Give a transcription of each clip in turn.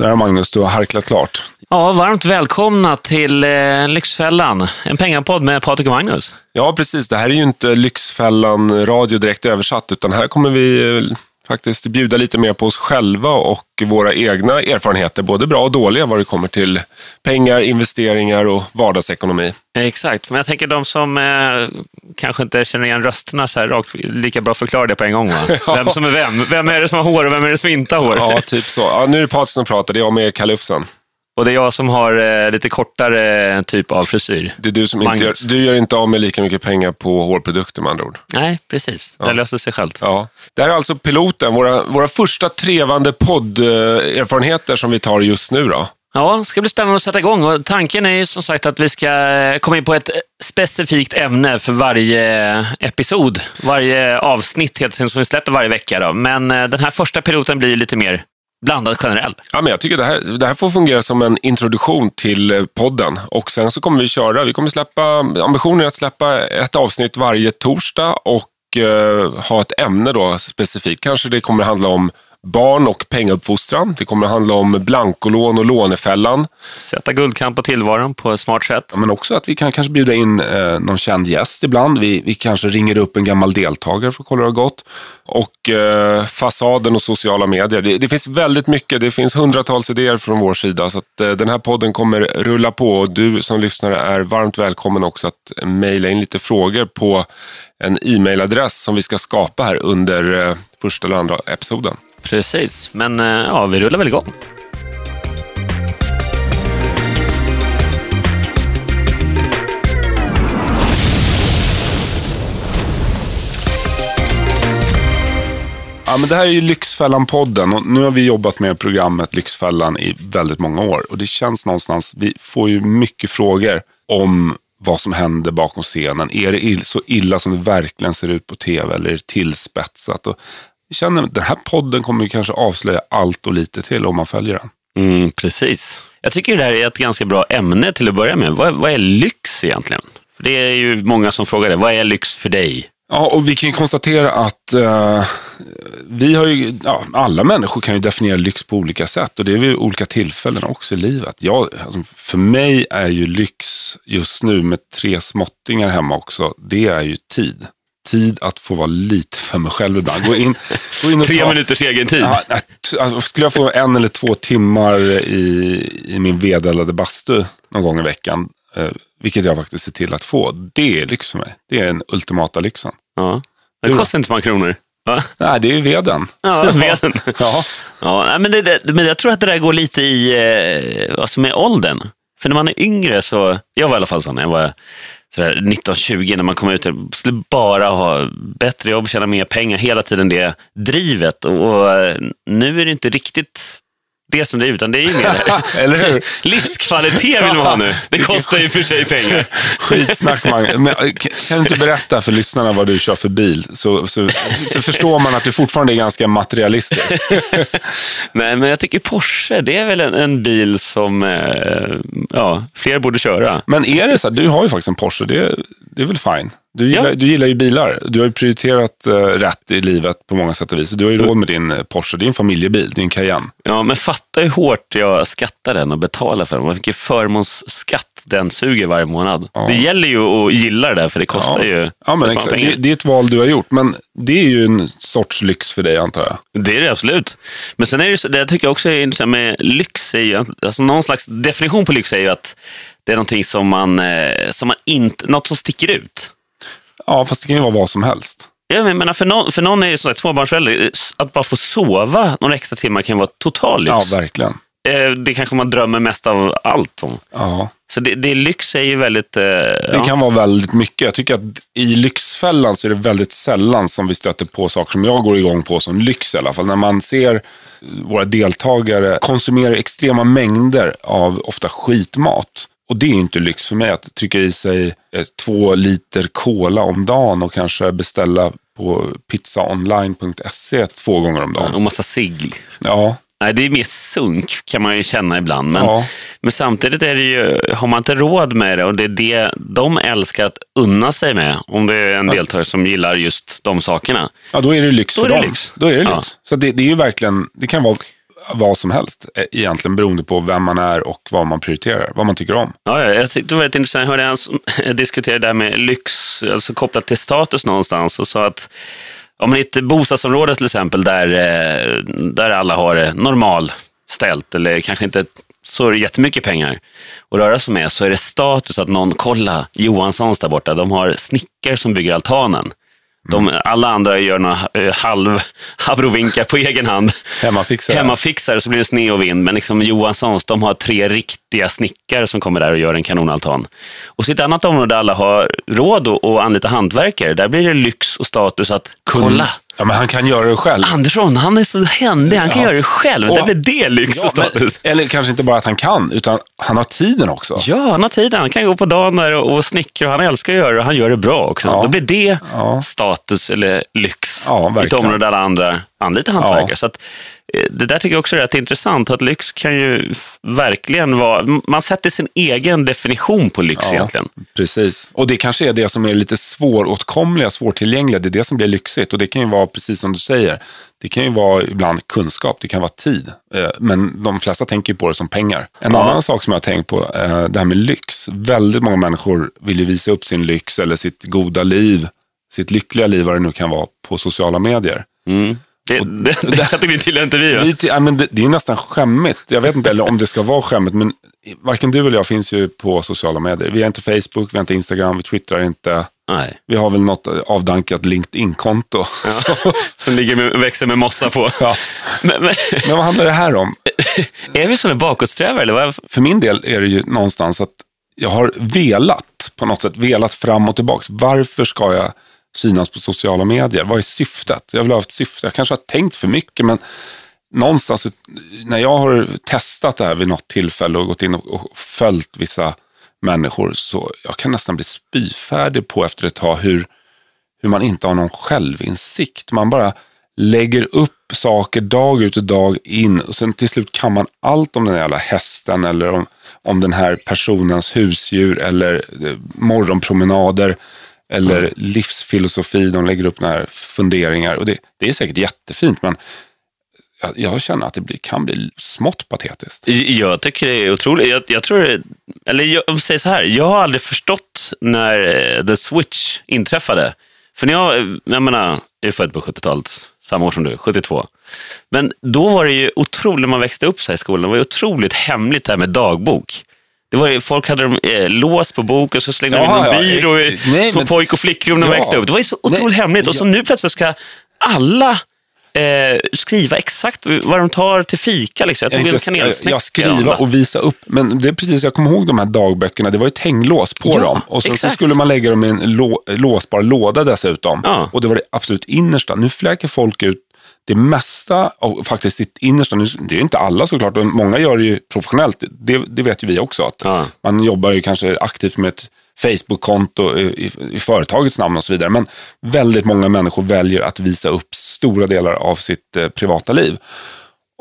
Sådär Magnus, du har harklat klart. Ja, varmt välkomna till eh, Lyxfällan, en pengapodd med Patrik och Magnus. Ja, precis. Det här är ju inte Lyxfällan radio direkt översatt, utan här kommer vi eh, faktiskt bjuda lite mer på oss själva och våra egna erfarenheter, både bra och dåliga, vad det kommer till pengar, investeringar och vardagsekonomi. Exakt, men jag tänker de som eh, kanske inte känner igen rösterna så här rakt, lika bra förklara det på en gång. Va? Ja. Vem som är vem? Vem är det som har hår och vem är det som inte har hår? Ja, typ så. Ja, nu är det Patrik som pratar, det är jag med kalufsen. Och det är jag som har eh, lite kortare typ av frisyr. Det är du som inte gör, du gör inte av med lika mycket pengar på hårprodukter med andra ord. Nej, precis. Det löser sig självt. Ja. Det här är alltså piloten, våra, våra första trevande podderfarenheter som vi tar just nu då. Ja, det ska bli spännande att sätta igång. Och tanken är ju som sagt att vi ska eh, komma in på ett specifikt ämne för varje episod. Varje avsnitt helt enkelt som vi släpper varje vecka. Då. Men eh, den här första piloten blir lite mer blandad generell. Ja, men jag tycker det här, det här får fungera som en introduktion till eh, podden. Och sen så kommer vi köra, vi kommer släppa, ambitionen är att släppa ett avsnitt varje torsdag och eh, ha ett ämne då specifikt. Kanske det kommer handla om barn och pengauppfostran. Det kommer handla om blankolån och lånefällan. Sätta guldkant på tillvaron på ett smart sätt. Men också att vi kan kanske bjuda in eh, någon känd gäst ibland. Vi, vi kanske ringer upp en gammal deltagare för att kolla hur det har gått. Och eh, fasaden och sociala medier. Det, det finns väldigt mycket. Det finns hundratals idéer från vår sida. Så att, eh, den här podden kommer rulla på. Och du som lyssnare är varmt välkommen också att mejla in lite frågor på en e-mailadress som vi ska skapa här under eh, första eller andra episoden. Precis, men eh, ja, vi rullar väl igång. Ja, men det här är ju Lyxfällan-podden och nu har vi jobbat med programmet Lyxfällan i väldigt många år. Och det känns någonstans, vi får ju mycket frågor om vad som händer bakom scenen. Är det så illa som det verkligen ser ut på tv eller är det tillspetsat? Och jag känner att den här podden kommer kanske avslöja allt och lite till om man följer den. Mm, precis. Jag tycker det här är ett ganska bra ämne till att börja med. Vad, vad är lyx egentligen? För Det är ju många som frågar det. Vad är lyx för dig? Ja, och vi kan ju konstatera att eh, vi har ju, ja, alla människor kan ju definiera lyx på olika sätt och det är vid olika tillfällen också i livet. Jag, alltså, för mig är ju lyx just nu med tre småttingar hemma också, det är ju tid. Tid att få vara lite för mig själv ibland. Gå in, gå in och Tre ta, minuters egen tid. Ja, alltså, skulle jag få en eller två timmar i, i min vedeldade bastu någon gång i veckan, eh, vilket jag faktiskt ser till att få, det är lyx för mig. Det är den ultimata lyxen. Ja. Det kostar inte många kronor. Va? Nej, det är ju veden. Ja, inte. Ja. Ja, men, det, det, men jag tror att det där går lite i eh, alltså med åldern. För när man är yngre så, jag var i alla fall så när jag var sådär 19-20, när man kom ut skulle bara ha bättre jobb, tjäna mer pengar, hela tiden det drivet. Och, och eh, nu är det inte riktigt det som driver, utan det är ju mer Eller hur? livskvalitet vill man ha nu. Det kostar ju för sig pengar. Skitsnack Magnus. Men, eh, kan kan du inte berätta för lyssnarna vad du kör för bil? Så, så, så förstår man att du fortfarande är ganska materialistisk. Nej, men jag tycker Porsche, det är väl en, en bil som eh, ja, fler borde köra. Men är det så här, du har ju faktiskt en Porsche, det, det är väl fine. Du gillar, Ja. du gillar ju bilar. Du har ju prioriterat eh, rätt i livet på många sätt och vis. Du har ju råd med din eh, Porsche, det är en familjebil, det är en Cayenne. Ja, men fatta hur hårt jag skattar den och betalar för den. Vad mycket förmånsskatt den suger varje månad. Ja. Det gäller ju att gilla det där, för det kostar ju Ja, men exakt. Det, det är ett val du har gjort, men det är ju en sorts lyx för dig antar jag. Det är det absolut. Men sen är det ju det jag tycker jag också är intressant med lyx, är ju, alltså någon slags definition på lyx är ju att det är någonting som man, eh, som man inte, något som sticker ut. Ja, fast det kan ju vara vad som helst. Jag menar, för någon, för någon är ju som sagt småbarnsförälder, att bara få sova några extra timmar kan vara total lyx. Ja, verkligen. Eh, det kanske man drömmer mest av allt om. Ja. Så det, det lyx är ju väldigt... Eh, Det ja. kan vara väldigt mycket. Jag tycker att i Lyxfällan så är det väldigt sällan som vi stöter på saker som jag går igång på som lyx i alla fall. När man ser våra deltagare konsumera extrema mängder av ofta skitmat. Och det är ju inte lyx för mig att trycka i sig eh, två liter cola om dagen och kanske beställa på pizzaonline.se två gånger om dagen. Och massa sigg. Ja, Nej, det är mer sunk kan man ju känna ibland. Men, Ja. men samtidigt är det ju, har man inte råd med det och det är det de älskar att unna sig med. Om det är en deltagare som gillar just de sakerna. ja då är det lyx Då för är det dem. lyx. Då är det Ja. lyx. Så det, det är ju verkligen, det kan vara vad som helst. Eh, egentligen beroende på vem man är och vad man prioriterar, vad man tycker om. Ja, jag tyckte det var väldigt intressant. Jag hörde en som diskuterade det här med lyx, alltså kopplat till status någonstans och sa att om man i ett bostadsområde till exempel där, eh, där alla har det normal ställt eller kanske inte så jättemycket pengar att röra sig med så är det status att någon, kolla Johanssons där borta, de har snickare som bygger altanen. De, alla andra gör några eh, halv, abrovinkar på egen hand. Hemmafixare. Hemmafixare så blir det sne och vind, men liksom Johanssons, de har tre riktiga snickare som kommer där och gör en kanonaltan. Och så ett annat område där alla har råd att anlita hantverkare, där blir det lyx och status att kolla. Ja, men han kan göra det själv. Andersson, han är så händig, han kan Ja. göra det själv. Och- Där blir det lyx Ja, och status. men, eller kanske inte bara att han kan, utan han har tiden också. Ja, han har tiden. Han kan gå på dagen och, och snickra och han älskar att göra det och han gör det bra också. Ja. Då blir det status eller lyx Ja, i ett verkligen. område där alla andra anlitar hantverkare. Så att, det där tycker jag också är rätt intressant, att lyx kan ju verkligen vara... Man sätter sin egen definition på lyx egentligen. Precis. Och det kanske är det som är lite svåråtkomliga, svårtillgängliga. Det är det som blir lyxigt. Och det kan ju vara, precis som du säger, det kan ju vara ibland kunskap, det kan vara tid. Eh, Men de flesta tänker på det som pengar. En Ja. annan sak som jag har tänkt på, eh, det här med lyx. Väldigt många människor vill ju visa upp sin lyx eller sitt goda liv, sitt lyckliga liv, vad det nu kan vara, på sociala medier. Mm. Det, det, det, det kategorin tillhör inte vi. Va? Vi, ja, men det, det är nästan skämmigt. Jag vet inte eller om det ska vara skämmigt, men varken du eller jag finns ju på sociala medier. Vi har inte Facebook, vi har inte Instagram, vi twittrar inte. Nej. Vi har väl något avdankat LinkedIn-konto. Så, Som ligger med, växer med mossa på. ja. Men, men, Men vad handlar det här om? är vi sådana bakåtsträvare? Eller vad? För min del är det ju någonstans att jag har velat, på något sätt, velat fram och tillbaks. Varför ska jag synas på sociala medier? Vad är syftet? Jag vill ha ett syfte. Jag kanske har tänkt för mycket, men någonstans när jag har testat det här vid något tillfälle och gått in och, och följt vissa människor så jag kan nästan bli spyfärdig på efter ett tag hur, hur man inte har någon självinsikt. Man bara lägger upp saker dag ut och dag in och sen till slut kan man allt om den här jävla hästen eller om, om den här personens husdjur eller eh, morgonpromenader eller livsfilosofi. De lägger upp här funderingar och det, det är säkert jättefint men jag, jag känner att det blir, kan bli smått patetiskt. Jag tycker det är otroligt. Jag, jag tror det, eller jag säger så här, jag har aldrig förstått när eh, The Switch inträffade. För när jag, jag menar, jag är född på 70-talet, samma år som du, 72. Men då var det ju otroligt, när man växte upp så här i skolan, det var ju otroligt hemligt det här med dagbok. Det var folk hade eh, lås på bok och så slängde de in Jaha, en ja, byrå i nej, små men- pojk och flickrum när de Ja. växte upp. Det var ju så otroligt Nej, hemligt. Och så nu plötsligt ska alla eh, skriva exakt vad de tar till fika. Liksom. Jag tog Jag, en kanelsnäcka. jag skriva och visa upp, men det är precis, jag kommer ihåg de här dagböckerna, det var ju ett hänglås på Ja, dem. Och sen så skulle man lägga dem i en lå, låsbar låda dessutom. Ja. Och det var det absolut innersta. Nu fläker folk ut det mesta, och faktiskt sitt innersta. Det är inte alla såklart, och många gör det ju professionellt. Det, det vet ju vi också. Att Ja. Man jobbar ju kanske aktivt med ett Facebook-konto i, i, i företagets namn och så vidare. Men väldigt många människor väljer att visa upp stora delar av sitt eh, privata liv.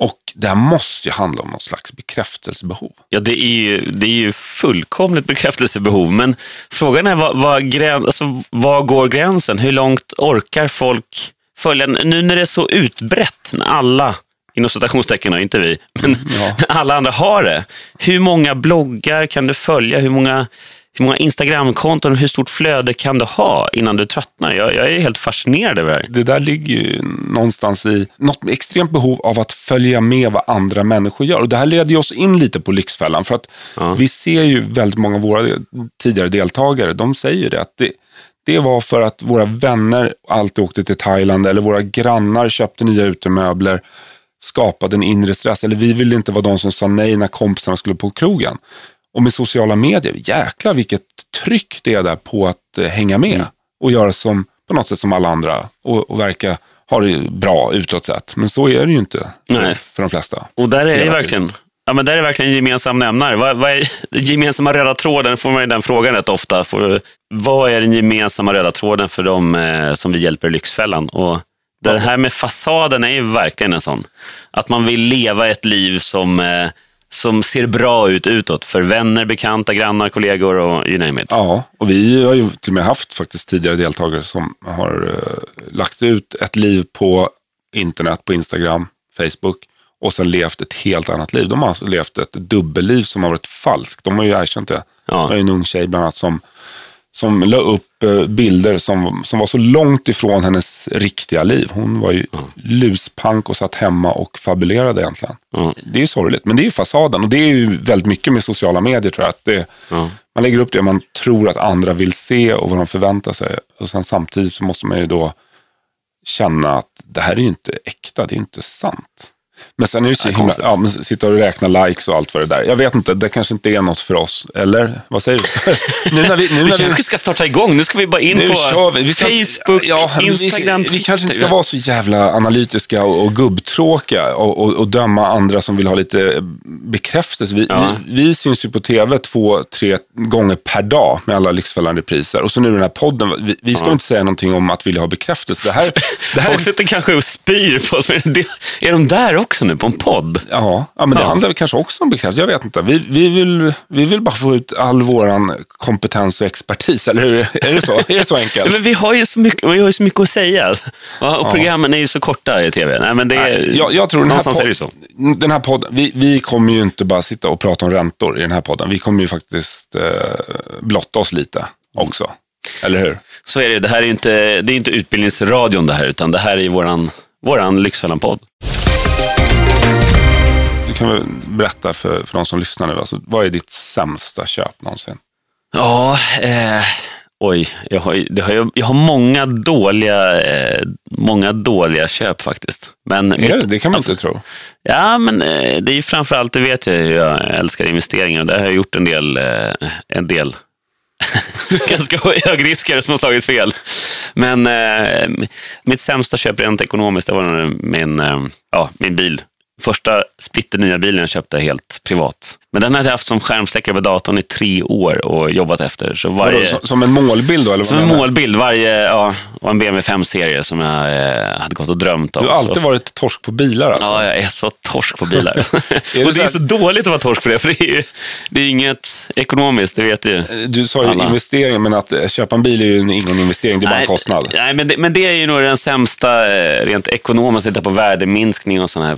Och det här måste ju handla om någon slags bekräftelsebehov. Ja, det är ju, det är ju fullkomligt bekräftelsebehov, men frågan är vad, vad, gräns, alltså, vad går gränsen? Hur långt orkar folk följa? Nu när det är så utbrett, när alla, inom citationstecken, och inte vi, men Ja. när alla andra har det. Hur många bloggar kan du följa? Hur många, hur många Instagramkonton, hur stort flöde kan du ha innan du tröttnar? Jag, jag är helt fascinerad över det här. Det där ligger ju någonstans i något extremt behov av att följa med vad andra människor gör. Och det här leder oss in lite på Lyxfällan. För att Ja. vi ser ju väldigt många av våra tidigare deltagare, de säger ju det. Att det, det var för att våra vänner alltid åkte till Thailand eller våra grannar köpte nya utemöbler skapade en inre stress. Eller vi ville inte vara de som sa nej när kompisarna skulle på krogen. Och med sociala medier, jäklar vilket tryck det är där på att eh, hänga med och göra som, på något sätt som alla andra och, och verka ha det bra utåt sett. Men så är det ju inte för, Nej. för de flesta. Och där är det verkligen, ja, men där är verkligen en gemensam nämnare. Vad, vad är den gemensamma röda tråden? får man ju den frågan rätt ofta. Får, vad är den gemensamma röda tråden för dem eh, som vi hjälper i Lyxfällan? Och det här med fasaden är ju verkligen en sån. Att man vill leva ett liv som, eh, som ser bra ut utåt för vänner, bekanta, grannar, kollegor och you name it. Ja, och vi har ju till och med haft faktiskt tidigare deltagare som har eh, lagt ut ett liv på internet, på Instagram, Facebook och sen levt ett helt annat liv. De har alltså levt ett dubbelliv som har varit falskt. De har ju erkänt det. Ja. Det var en ung tjej bland annat som, som la upp eh, bilder som, som var så långt ifrån hennes riktiga liv. Hon var ju luspank och satt hemma och fabulerade egentligen. Ja. Det är ju sorgligt, men det är ju fasaden. Och det är ju väldigt mycket med sociala medier tror jag. Att det, Ja. Man lägger upp det man tror att andra vill se och vad de förväntar sig. Och sen samtidigt så måste man ju då känna att det här är ju inte äkta, det är inte sant. Men sen är det så himla, ja, men sitta och räkna likes och allt vad det där. Jag vet inte, det kanske inte är något för oss. Eller vad säger du? nu när vi, nu Vi när kanske ska starta igång. Nu ska vi bara in nu på vi. vi ska, Facebook, ja, vi- Instagram, Vi, vi kanske inte ska vara så jävla analytiska och, och gubbtråkiga och, och, och döma andra som vill ha lite bekräftelse. Vi, Ja. vi, vi syns ju på tv två, tre gånger per dag med alla Lyxfällan repriser. Och så nu den här podden. Vi, vi ska Ja. inte säga någonting om att vilja ha bekräftelse. Det här, det här Folk sitter kanske och spyr på oss. men det- Är de där också nu på en podd? Ja, ja, men det Ja. handlar kanske också om bekräftelse. Jag vet inte. Vi, vi, vill, vi vill bara få ut all våran kompetens och expertis, eller hur? Är det så, är det så Ja, enkelt? Men vi har ju så mycket, vi har så mycket att säga. Ja, Och programmen är ju så korta i tv. Nej, men det är, Nej, jag, jag tror den här, någonstans är det ju så. pod- den här podden, vi, vi kommer ju inte bara sitta och prata om räntor i den här podden. Vi kommer ju faktiskt eh, blotta oss lite också. Eller hur? Så är det. Det här är inte, det är inte utbildningsradion det här, utan det här är våran, våran Lyxfällan-podd. Du kan väl berätta för, för de som lyssnar nu, alltså, vad är ditt sämsta köp någonsin? Ja, eh, oj. Jag har, ju- det har, ju- jag har många dåliga, eh, många dåliga köp faktiskt. Men Är det? det kan man inte tro. Ja, men eh, det är ju framförallt, det vet jag hur jag älskar investeringar. och Där har jag gjort en del, eh, en del ganska hög riskare som har slagit fel. Men eh, mitt sämsta köp rent ekonomiskt, det var nog min, eh, ja, min bil. Första splitternya bilen jag köpte helt privat. Men den hade jag haft som skärmsläckare på datorn i tre år och jobbat efter. Så Vadå, varje, som, som en målbild då? Eller som en målbild, varje, ja, och en BMW 5-serie som jag eh, hade gått och drömt om. Du har alltid Så- varit torsk på bilar alltså? Ja, jag är så torsk på bilar. och det är så här- så dåligt att vara torsk på det, för det är, ju- det är inget ekonomiskt, det vet du ju. Du sa ju Alla. investering, men att eh, köpa en bil är ju ingen investering, det är bara en kostnad. Nej, men det, men det är ju nog den sämsta eh, rent ekonomiskt, titta på värdeminskning och sån här,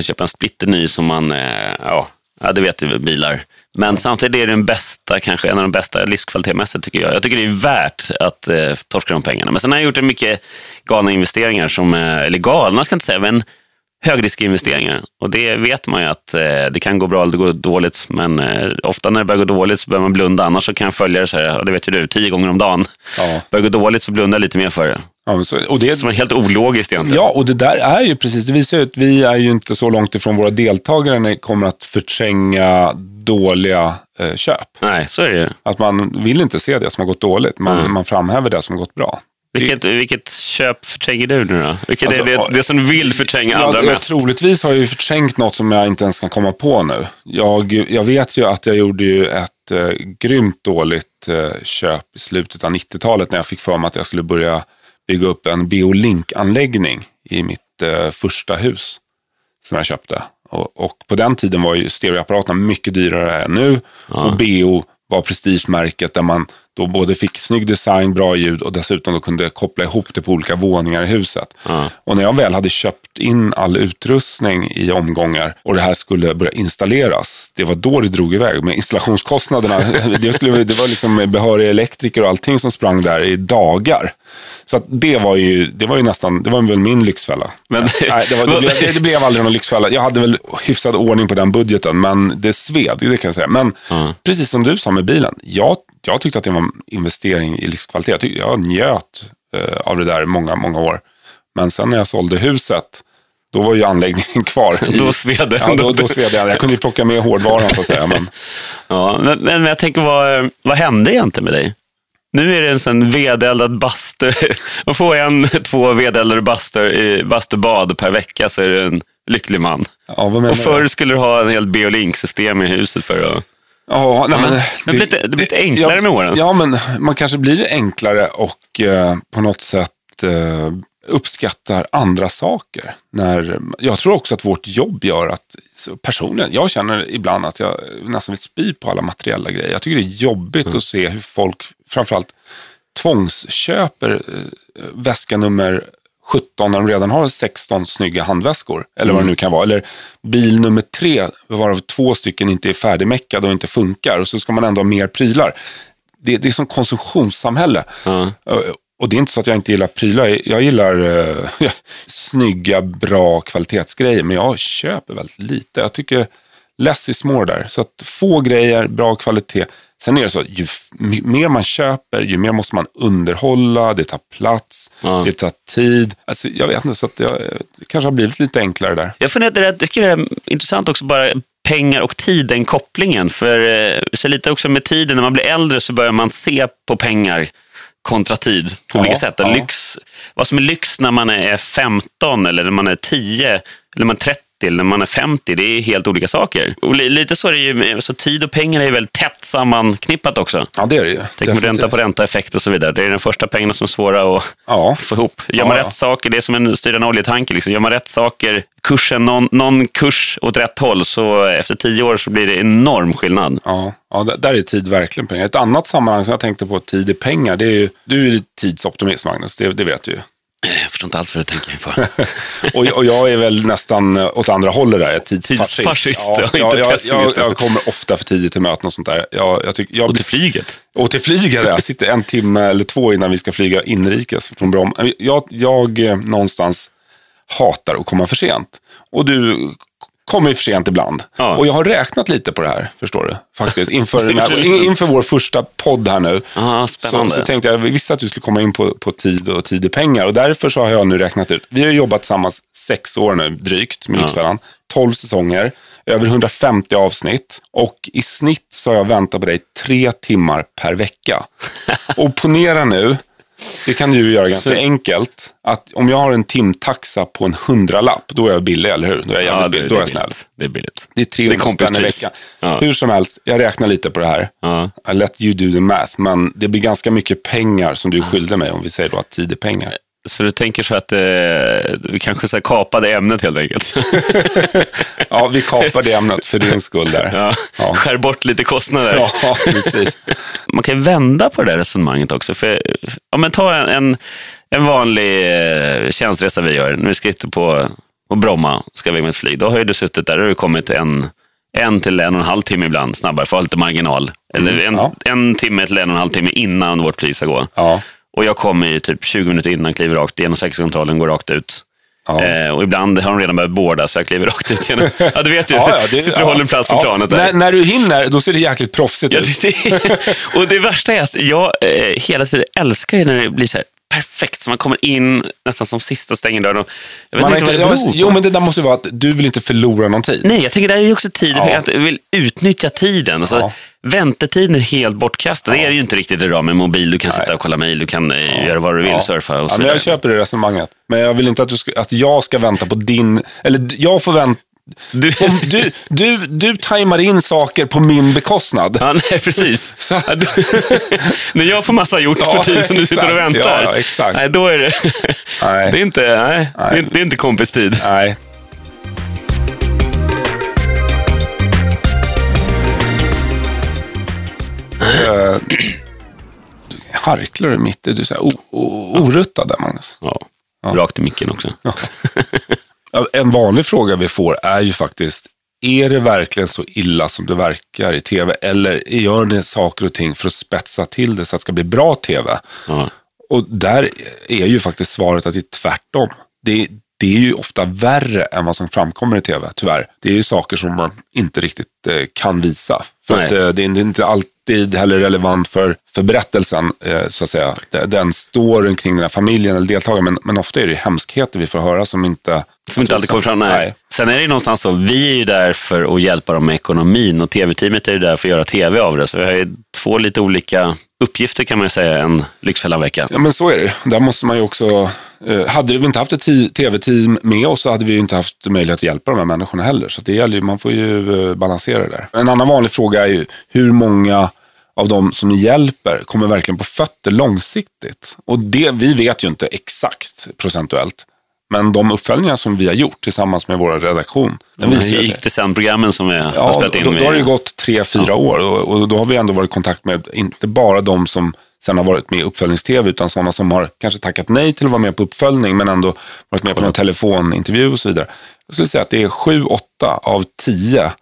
köpa en splitterny som man, eh, ja, ja, det vet du, bilar. Men samtidigt är det den bästa, kanske en av de bästa livskvalitetmässigt tycker jag. Jag tycker det är värt att eh, torska de pengarna. Men sen har jag gjort en mycket galna investeringar, som, eh, eller galna ska jag inte säga, men högriskinvesteringar. Och det vet man ju att eh, det kan gå bra eller det går dåligt. Men eh, ofta när det börjar gå dåligt så behöver man blunda. Annars så kan jag följa det så här, och det vet ju du, tio gånger om dagen. Ja. Börjar det gå dåligt så blundar jag lite mer för det. Ja, så, och det, Som är helt ologiskt egentligen. Ja, och det där är ju precis, det visar ju att vi är ju inte så långt ifrån våra deltagare när det kommer att förtränga dåliga eh, köp. Nej, så är det ju. Att man vill inte se det som har gått dåligt, man, Mm. man framhäver det som har gått bra. Vilket, vilket köp förtränger du nu då? Vilket Alltså, är det, det som vill förtränga allra jag, jag, mest? Troligtvis har jag ju förträngt något som jag inte ens kan komma på nu. Jag, jag vet ju att jag gjorde ju ett eh, grymt dåligt eh, köp i slutet av 90-talet när jag fick för mig att jag skulle börja bygga upp en Beolink-anläggning i mitt eh, första hus som jag köpte. Och, och på den tiden var ju stereoapparaterna mycket dyrare än nu och BO var prestigemärket där man då både fick snygg design, bra ljud och dessutom då kunde koppla ihop det på olika våningar i huset. Ja. Och när jag väl hade köpt in all utrustning i omgångar och det här skulle börja installeras, det var då det drog iväg med installationskostnaderna. det, skulle, det var liksom behöriga elektriker och allting som sprang där i dagar. Så det var ju, det var ju nästan, det var väl min lyxfälla. Men- Nej, det, var, det, blev, det, det blev aldrig någon lyxfälla. Jag hade väl hyfsad ordning på den budgeten, men det sved, det kan jag säga. Men Ja. precis som du sa med bilen, jag, jag tyckte att det var en investering i livskvalitet. Jag, jag njöt eh, av det där många, många år. Men sen när jag sålde huset, då var ju anläggningen kvar. i- Då sved det Ja, då, då sved jag. Jag kunde ju plocka med hårdvaran så att säga. Men, Ja, men, men jag tänker, vad, vad hände egentligen med dig? Nu är det en sån vedeldad bastu. Man får en, två vedeldade bastur i bastubad per vecka så är du en lycklig man. ja, Och du? förr skulle du ha en hel Beolink-system i huset för att... Ja, nej, men. Det blir lite- det blir lite enklare ja, med åren. Ja, men man kanske blir enklare och eh, på något sätt eh, uppskattar andra saker. När, jag tror också att vårt jobb gör att, personligen, jag känner ibland att jag nästan vill spy på alla materiella grejer. Jag tycker det är jobbigt Mm. att se hur folk, framförallt tvångsköper eh, väska nummer 17 när de redan har 16 snygga handväskor. Eller Mm. vad det nu kan vara. Eller bil nummer tre, varav två stycken inte är färdigmeckade och inte funkar. Och så ska man ändå ha mer prylar. Det, det är som konsumtionssamhälle. Ja. Och det är inte så att jag inte gillar prylar. Jag gillar eh, snygga, bra kvalitetsgrejer. Men jag köper väldigt lite. Jag tycker less is more där. Så att få grejer, bra kvalitet. Sen är det så, ju f- mer man köper, ju mer måste man underhålla, det tar plats, Ja. det tar tid. Alltså, jag vet inte, så att jag, det kanske har blivit lite enklare där. Jag funderar, jag tycker det är intressant också bara pengar och tiden, kopplingen. För eh, så lite också med tiden, när man blir äldre så börjar man se på pengar kontra tid på Ja, olika sätt. ja. Lyx, vad som är lyx när man är 15 eller när man är 10 eller när man är 30 eller när man är 50, det är helt olika saker. Och li- lite så är det ju, så tid och pengar är väldigt tätt sammanknippat också. Ja, det är det ju. Tänk med ränta på ränta-effekt och så vidare. Det är de första pengarna som är svåra att Ja. få ihop. Gör man Ja, rätt saker, det är som en styra en oljetanker. Liksom. Gör man rätt saker, kursen, någon, någon kurs åt rätt håll, så efter tio år så blir det enorm skillnad. Ja, ja, där- där är tid verkligen pengar. Ett annat sammanhang som jag tänkte på, tid är pengar, det är ju, du är ju tidsoptimist Magnus, det, det vet du ju. Jag förstår inte alls vad du tänker på. Och, och jag är väl nästan eh, åt andra hållet där, tidsfascist. Tidsfascist, ja, inte jag, jag, jag kommer ofta för tidigt till möten och sånt där. Jag, jag tycker, jag, Och till flyget. och till flyget, jag sitter en timme eller två innan vi ska flyga inrikes från Bromma. Jag, jag eh, någonstans hatar att komma för sent. Och du kommer ju för sent ibland. Ja. Och jag har räknat lite på det här, förstår du. Faktiskt, inför, den här, är in, inför vår första podd här nu. Ja, Så, så tänkte jag, jag visste att du skulle komma in på, på tid och tid i pengar. Och därför så har jag nu räknat ut. Vi har jobbat tillsammans sex år nu, drygt, med Lyxfällan. 12 säsonger, över 150 avsnitt. Och i snitt så har jag väntat på dig tre timmar per vecka. Och ponera nu, det kan du ju göra ganska Så- enkelt, att om jag har en timtaxa på en hundralapp, då är jag billig, eller hur? Då är jag, jävligt billig, då är jag snäll. billigt. Det är billigt. Det är 300 Det är spänn i veckan. Ja. Hur som helst, jag räknar lite på det här. Ja. I let you do the math, men det blir ganska mycket pengar som du skyldig mig om vi säger då att tid är pengar. Så du tänker så att eh, vi kanske så här kapade ämnet helt enkelt? Ja, vi kapar det ämnet för din skull där. Ja. Ja. Skär bort lite kostnader. Ja, precis. Man kan vända på det där resonemanget också. För, om man tar en, en, en vanlig eh, tjänstresa vi gör, vi ska ut på, på Bromma, ska vi med ett flyg, då har ju du suttit där, då har du kommit en, en till en och en halv timme ibland snabbare, för att ha lite marginal. Eller en, Mm, ja. en timme till en och en halv timme innan vårt flyg ska gå. Ja, Och jag kommer ju typ 20 minuter innan, kliver rakt igenom säkerhetskontrollen, går rakt ut. ja. Eh, och ibland har de redan börjat borda, så jag kliver rakt ut genom... Ja, du vet ju. Ja, ja, det- Sitter och ja. håller plats på Ja. planet där. När, när du hinner, då ser det jäkligt proffsigt Ja, ut. det, och det värsta är att jag eh, hela tiden älskar ju när det blir så här perfekt, så man kommer in nästan som sista och stänger dörren. Och jag vet Man inte inte, vad det beror på. jo, men det där måste ju vara att du vill inte förlora någon tid. Nej, jag tänker det är ju också tid, Ja. att jag vill utnyttja tiden. Alltså, Ja. Väntetiden är helt bortkastad. Det är det ju inte riktigt idag med mobil. Du kan Nej. sitta och kolla mejl, du kan eh, göra vad du vill, Ja. surfa och Ja, så vidare. jag köper det resonemanget. Men jag vill inte att, du ska, att jag ska vänta på din... Eller jag får vänta... Du, du, du, du tajmar in saker på min bekostnad. ja, nej, precis. Så- Ja, när jag får massa gjort Ja, på tid som du sitter och väntar. Ja, ja, exakt. Nej, då är det... Nej. Det är inte, nej, Det, är, det är inte kompistid. Nej. Eh, harklar du mitt i, du är så här o- o- oruttad där Magnus. Ja. Rakt i micken också. Ja, En vanlig fråga vi får är ju faktiskt, är det verkligen så illa som det verkar i tv? Eller gör ni saker och ting för att spetsa till det så att det ska bli bra tv? Ja. Och där är ju faktiskt svaret att det är tvärtom. Det, det är ju ofta värre än vad som framkommer i tv, tyvärr. Det är ju saker som man inte riktigt eh, kan visa. För Nej. att, eh, det är inte alltid heller relevant för, för berättelsen, eh, så att säga. Den- storyn kring den här familjen eller deltagaren. Men, men ofta är det hemskheter vi får höra som inte... Som inte alltid kommer fram. Nej. Sen är det ju någonstans så, vi är ju där för att hjälpa dem med ekonomin och tv-teamet är ju där för att göra tv av det. Så vi har ju två lite olika uppgifter kan man ju säga en Lyxfällan-vecka. Ja, men så är det. Där måste man ju också... Eh, hade vi inte haft ett tv-team med oss så hade vi inte haft möjlighet att hjälpa de här människorna heller. Så det gäller ju, man får ju eh, balansera det där. En annan vanlig fråga är ju hur många av de som ni hjälper kommer verkligen på fötter långsiktigt? Och det, vi vet ju inte exakt procentuellt. Men de uppföljningar som vi har gjort tillsammans med vår redaktion, den visar ju gick det sen programmen som vi har Ja, spelat då, in då, då har det ju gått tre, fyra år och, och då har vi ändå varit i kontakt med inte bara de som sen har varit med i uppföljnings-tv, utan sådana som har kanske tackat nej till att vara med på uppföljning, men ändå varit med på någon telefonintervju och så vidare. Jag skulle säga att det är sju, åtta av tio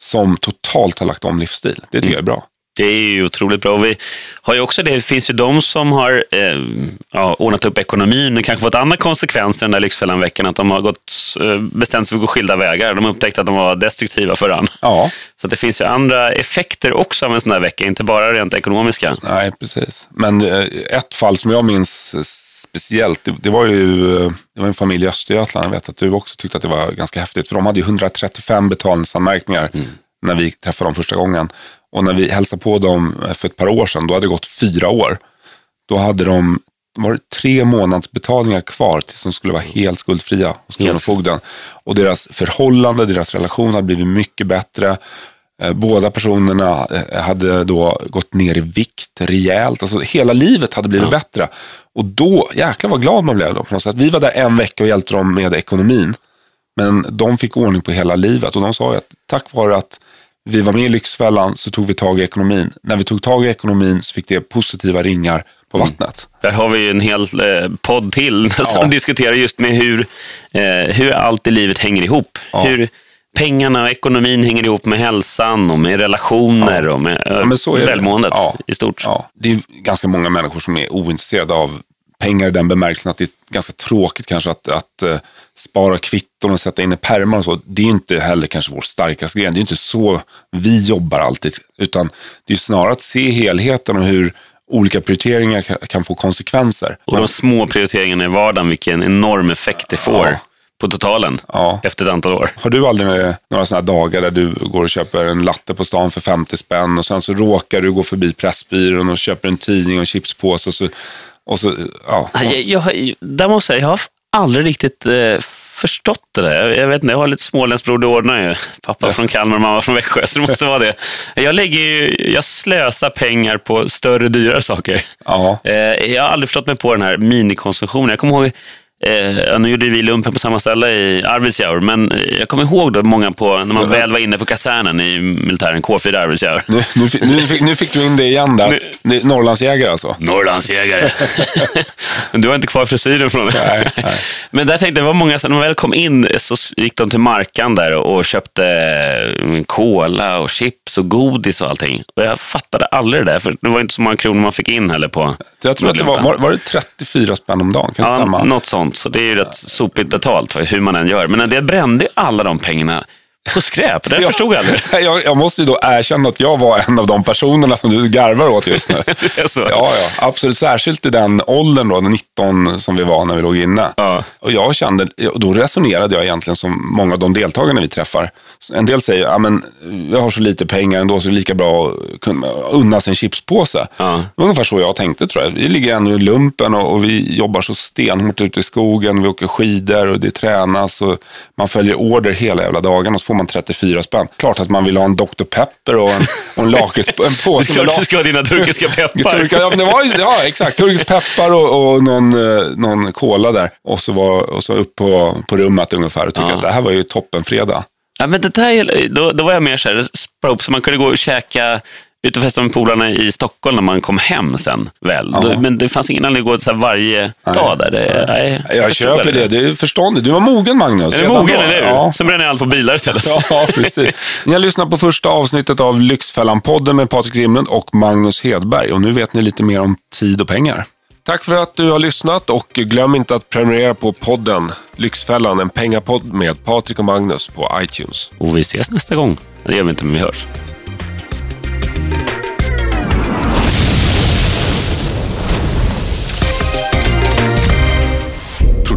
som totalt har lagt om livsstil. Det tycker jag är bra. Det är ju otroligt bra. Och vi har ju också det, det finns ju de som har eh, ja, ordnat upp ekonomin men kanske fått andra konsekvenser den där Lyxfällan-veckan. Att de har gått, eh, bestämt sig för att gå skilda vägar. De har upptäckt att de var destruktiva för varandra. Ja. Så det finns ju andra effekter också av en sån här vecka, inte bara rent ekonomiska. Nej, precis. Men eh, ett fall som jag minns speciellt, det, det var ju eh, det var en familj i Östergötland. Jag vet att du också tyckte att det var ganska häftigt. För de hade ju 135 betalningsanmärkningar mm. när vi träffade dem första gången. Och när vi hälsade på dem för ett par år sedan, då hade det gått fyra år. Då hade de var det tre månads betalningar kvar tills de skulle vara helt skuldfria hos Kronofogden. Och deras förhållande, deras relation hade blivit mycket bättre. Eh, båda personerna eh, hade då gått ner i vikt rejält. Alltså hela livet hade blivit ja. bättre. Och då, jäklar vad glad man blev då på något sätt. Vi var där en vecka och hjälpte dem med ekonomin. Men de fick ordning på hela livet och de sa att tack vare att vi var med i Lyxfällan så tog vi tag i ekonomin. När vi tog tag i ekonomin så fick det positiva ringar på mm. vattnet. Där har vi en hel eh, podd till som ja. diskuterar just med hur, eh, hur allt i livet hänger ihop. Ja. Hur pengarna och ekonomin hänger ihop med hälsan och med relationer ja. och med eh, välmåendet i stort. Det är ganska många människor som är ointresserade av pengar i den bemärkelsen att det är ganska tråkigt kanske att, att uh, spara kvitton och sätta in i pärmar och så. Det är inte heller kanske vår starkaste gren. Det är inte så vi jobbar alltid, utan det är snarare att se helheten och hur olika prioriteringar kan få konsekvenser. Och de små prioriteringarna i vardagen, vilken enorm effekt det får. Ja på totalen ja. efter ett antal år. Har du aldrig några sådana dagar där du går och köper en latte på stan för 50 spänn och sen så råkar du gå förbi Pressbyrån och köper en tidning och en chipspåse och så och så, ja. Jag, jag, där måste jag, jag har aldrig riktigt eh, förstått det där. Jag, vet inte, jag har lite småländsk bror, det ordnar ju. Pappa ja. från Kalmar, mamma från Växjö, så det måste vara det. Jag, lägger ju, jag slösar pengar på större, dyrare saker. Ja. Eh, jag har aldrig förstått mig på den här minikonsumtionen. Jag kommer ihåg Eh, nu gjorde vi lumpen på samma ställe i Arvidsjaur, men jag kommer ihåg då många på, när man väl var inne på kasernen i militären, K4 Arvidsjaur. Nu, nu, nu, fick, nu fick du in det igen där. Nu, Norrlandsjägare alltså? Norrlandsjägare. du har inte kvar frisyren från det. Nej, nej. Men där tänkte jag, var många, när man väl kom in så gick de till Markan där och köpte cola eh, och chips och godis och allting. Och jag fattade aldrig det där, för det var inte så många kronor man fick in heller på Jag tror att det var, var, var det 34 spänn om dagen? Kan det ja, stämma? något sånt sånt, så det är ju rätt sopigt betalt hur man än gör. Men en del brände alla de pengarna på skräp. Det jag förstod jag aldrig. Jag, jag måste ju då erkänna att jag var en av de personerna som du garvar åt just nu. ja, ja, absolut. Särskilt i den åldern, då, 19 som vi var när vi låg inne. Ja. Och jag kände, då resonerade jag egentligen som många av de deltagarna vi träffar. En del säger, ja men jag har så lite pengar ändå så det är lika bra att kunna unna sig en chipspåse. Ja. Ungefär så jag tänkte tror jag. Vi ligger ändå i lumpen och, och vi jobbar så stenhårt ute i skogen. Vi åker skidor och det tränas och man följer order hela jävla dagen och så får man 34 spänn. Klart att man vill ha en Dr. Pepper och en, och en lakrits, en påse med klart du ska ha dina turkiska peppar. Turka, ja, det var, ja, exakt. Turkisk peppar och, och någon, eh, någon cola där. Och så, var, och så upp på, på rummet ungefär och tyckte ja. att det här var ju toppenfredag. Ja, men det där, då, då var jag mer så här, så man kunde gå och käka ut och festa med polarna i Stockholm när man kom hem sen. Väl. Ja. Men det fanns ingen anledning att gå så varje nej. dag där. Det, nej, jag, jag köper det. Det är förståndigt. Du var mogen Magnus. Är du mogen, eller hur? Ja. Sen bränner jag allt på bilar istället. Ja, precis. Ni har lyssnat på första avsnittet av Lyxfällan-podden med Patrik Grimlund och Magnus Hedberg. Och nu vet ni lite mer om tid och pengar. Tack för att du har lyssnat och glöm inte att prenumerera på podden Lyxfällan, en pengapodd med Patrik och Magnus på iTunes. Och vi ses nästa gång. Det gör vi inte, men vi hörs.